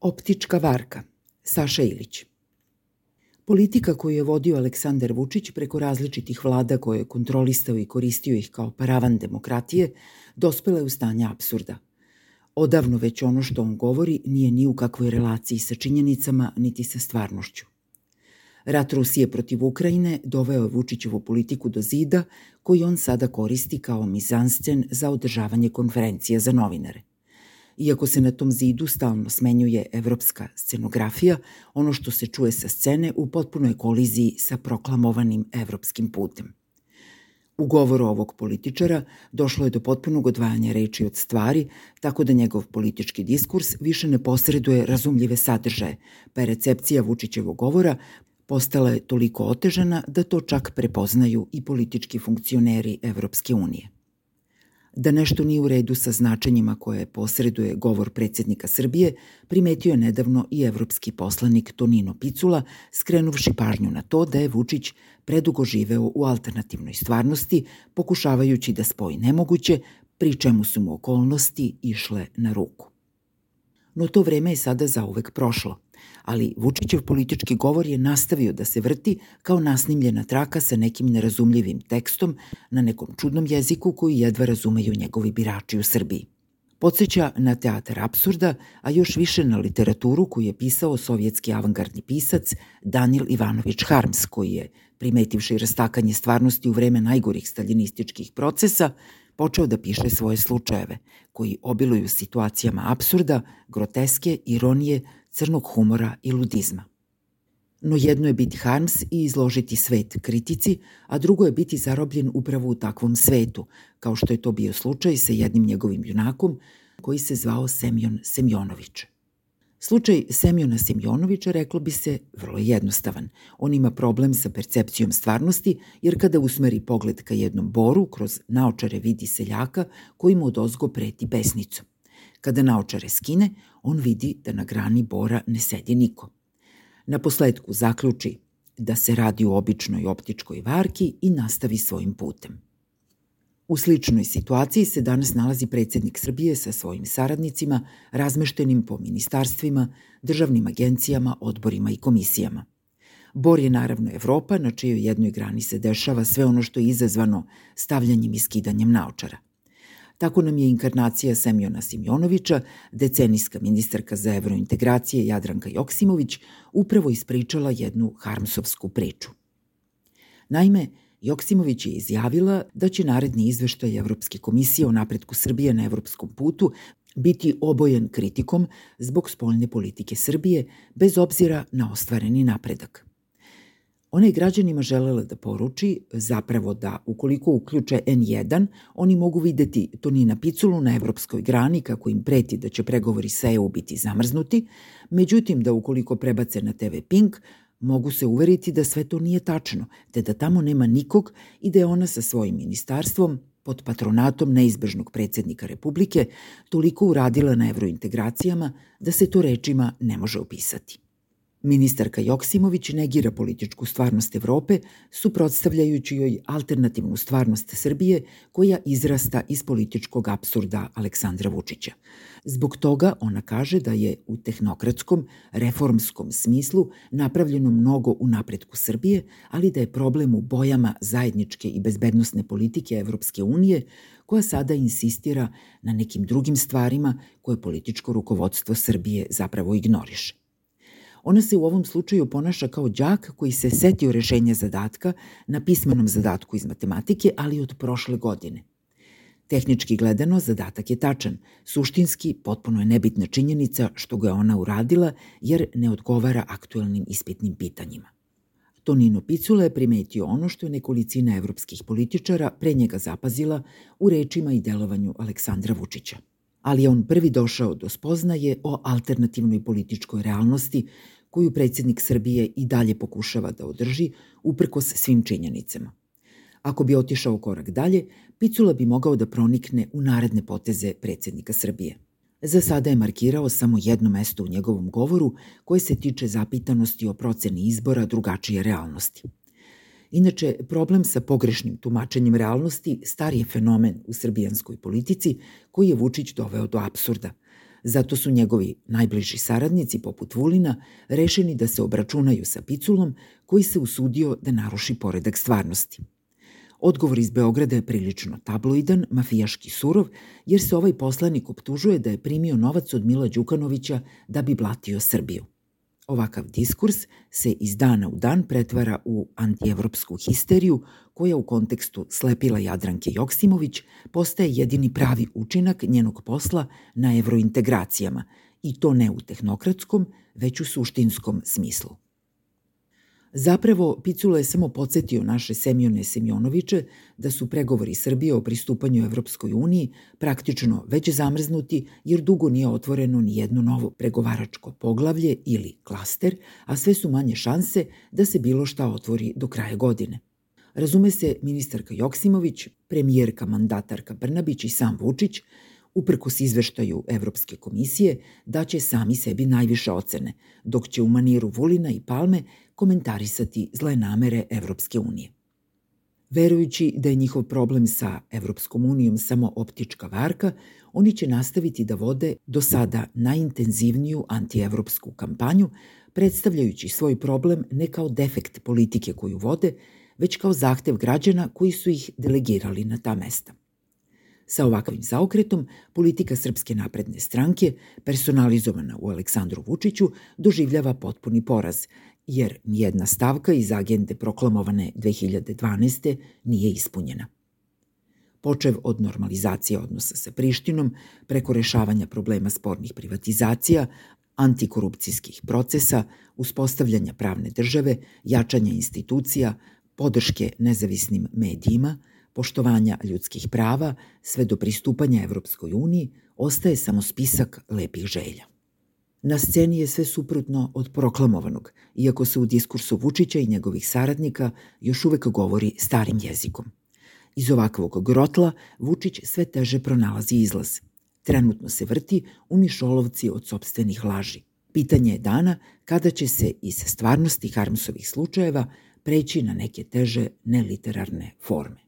Optička varka, Saša Ilić. Politika koju je vodio Aleksandar Vučić preko različitih vlada koje je kontrolistao i koristio ih kao paravan demokratije, dospela je u stanje absurda. Odavno već ono što on govori nije ni u kakvoj relaciji sa činjenicama niti sa stvarnošću. Rat Rusije protiv Ukrajine doveo je Vučićevu politiku do zida koji on sada koristi kao mizanscen za održavanje konferencija za novinare – Iako se na tom zidu stalno smenjuje evropska scenografija, ono što se čuje sa scene u potpunoj koliziji sa proklamovanim evropskim putem. U govoru ovog političara došlo je do potpunog odvajanja reči od stvari, tako da njegov politički diskurs više ne posreduje razumljive sadržaje, pa je recepcija Vučićevog govora postala je toliko otežana da to čak prepoznaju i politički funkcioneri Evropske unije da nešto nije u redu sa značenjima koje posreduje govor predsednika Srbije, primetio je nedavno i evropski poslanik Tonino Picula, skrenuvši pažnju na to da je Vučić predugo živeo u alternativnoj stvarnosti, pokušavajući da spoji nemoguće, pri čemu su mu okolnosti išle na ruku. No to vreme je sada zauvek prošlo ali Vučićev politički govor je nastavio da se vrti kao nasnimljena traka sa nekim nerazumljivim tekstom na nekom čudnom jeziku koji jedva razumeju njegovi birači u Srbiji. Podseća na teatar absurda, a još više na literaturu koju je pisao sovjetski avangardni pisac Danil Ivanović Harms, koji je, primetivši rastakanje stvarnosti u vreme najgorih staljinističkih procesa, počeo da piše svoje slučajeve, koji obiluju situacijama absurda, groteske, ironije, crnog humora i ludizma. No jedno je biti Harms i izložiti svet kritici, a drugo je biti zarobljen upravo u takvom svetu, kao što je to bio slučaj sa jednim njegovim junakom koji se zvao Semjon Semjonović. Slučaj Semjona Semjonovića reklo bi se vrlo jednostavan. On ima problem sa percepcijom stvarnosti jer kada usmeri pogled ka jednom boru, kroz naočare vidi seljaka koji mu od ozgo preti besnicom. Kada naočare skine, on vidi da na grani bora ne sedi niko. Na posledku zaključi da se radi u običnoj optičkoj varki i nastavi svojim putem. U sličnoj situaciji se danas nalazi predsednik Srbije sa svojim saradnicima, razmeštenim po ministarstvima, državnim agencijama, odborima i komisijama. Bor je naravno Evropa, na čijoj jednoj grani se dešava sve ono što je izazvano stavljanjem i skidanjem naočara. Tako nam je inkarnacija Semjona Simjonovića, decenijska ministarka za evrointegracije Jadranka Joksimović, upravo ispričala jednu harmsovsku priču. Naime, Joksimović je izjavila da će naredni izveštaj Evropske komisije o napretku Srbije na evropskom putu biti obojen kritikom zbog spoljne politike Srbije bez obzira na ostvareni napredak. Ona je građanima želela da poruči zapravo da ukoliko uključe N1, oni mogu videti Tonina Piculu na evropskoj grani kako im preti da će pregovori sa EU biti zamrznuti, međutim da ukoliko prebace na TV Pink, mogu se uveriti da sve to nije tačno, te da tamo nema nikog i da je ona sa svojim ministarstvom pod patronatom neizbežnog predsednika Republike toliko uradila na evrointegracijama da se to rečima ne može opisati. Ministarka Joksimović negira političku stvarnost Evrope, suprotstavljajući joj alternativnu stvarnost Srbije koja izrasta iz političkog absurda Aleksandra Vučića. Zbog toga ona kaže da je u tehnokratskom, reformskom smislu napravljeno mnogo u napretku Srbije, ali da je problem u bojama zajedničke i bezbednostne politike Evropske unije, koja sada insistira na nekim drugim stvarima koje političko rukovodstvo Srbije zapravo ignoriše. Ona se u ovom slučaju ponaša kao đak koji se setio rešenja zadatka na pismenom zadatku iz matematike, ali od prošle godine. Tehnički gledano, zadatak je tačan. Suštinski, potpuno je nebitna činjenica što ga je ona uradila, jer ne odgovara aktuelnim ispitnim pitanjima. Tonino Picula je primetio ono što je nekolicina evropskih političara pre njega zapazila u rečima i delovanju Aleksandra Vučića ali je on prvi došao do spoznaje o alternativnoj političkoj realnosti koju predsednik Srbije i dalje pokušava da održi uprkos svim činjenicama. Ako bi otišao korak dalje, Picula bi mogao da pronikne u naredne poteze predsednika Srbije. Za sada je markirao samo jedno mesto u njegovom govoru koje se tiče zapitanosti o proceni izbora drugačije realnosti. Inače, problem sa pogrešnim tumačenjem realnosti star je fenomen u srbijanskoj politici koji je Vučić doveo do absurda – Zato su njegovi najbliži saradnici, poput Vulina, rešeni da se obračunaju sa Piculom, koji se usudio da naruši poredak stvarnosti. Odgovor iz Beograda je prilično tabloidan, mafijaški surov, jer se ovaj poslanik optužuje da je primio novac od Mila Đukanovića da bi blatio Srbiju. Ovakav diskurs se iz dana u dan pretvara u antievropsku histeriju koja u kontekstu slepila Jadranke Joksimović postaje jedini pravi učinak njenog posla na evrointegracijama i to ne u tehnokratskom, već u suštinskom smislu. Zapravo, Picula je samo podsjetio naše Semjone Semjonoviće da su pregovori Srbije o pristupanju Evropskoj uniji praktično već zamrznuti jer dugo nije otvoreno ni jedno novo pregovaračko poglavlje ili klaster, a sve su manje šanse da se bilo šta otvori do kraja godine. Razume se ministarka Joksimović, premijerka mandatarka Brnabić i sam Vučić uprkos izveštaju Evropske komisije, daće sami sebi najviše ocene, dok će u maniru Vulina i Palme komentarisati zle namere Evropske unije. Verujući da je njihov problem sa Evropskom unijom samo optička varka, oni će nastaviti da vode do sada najintenzivniju antievropsku kampanju, predstavljajući svoj problem ne kao defekt politike koju vode, već kao zahtev građana koji su ih delegirali na ta mesta. Sa ovakvim zaokretom, politika Srpske napredne stranke, personalizovana u Aleksandru Vučiću, doživljava potpuni poraz, jer nijedna stavka iz agende proklamovane 2012. nije ispunjena. Počev od normalizacije odnosa sa Prištinom, preko rešavanja problema spornih privatizacija, antikorupcijskih procesa, uspostavljanja pravne države, jačanja institucija, podrške nezavisnim medijima – poštovanja ljudskih prava sve do pristupanja Evropskoj uniji ostaje samo spisak lepih želja. Na sceni je sve suprotno od proklamovanog, iako se u diskursu Vučića i njegovih saradnika još uvek govori starim jezikom. Iz ovakvog grotla Vučić sve teže pronalazi izlaz. Trenutno se vrti u mišolovci od sobstvenih laži. Pitanje je dana kada će se iz stvarnosti Harmsovih slučajeva preći na neke teže neliterarne forme.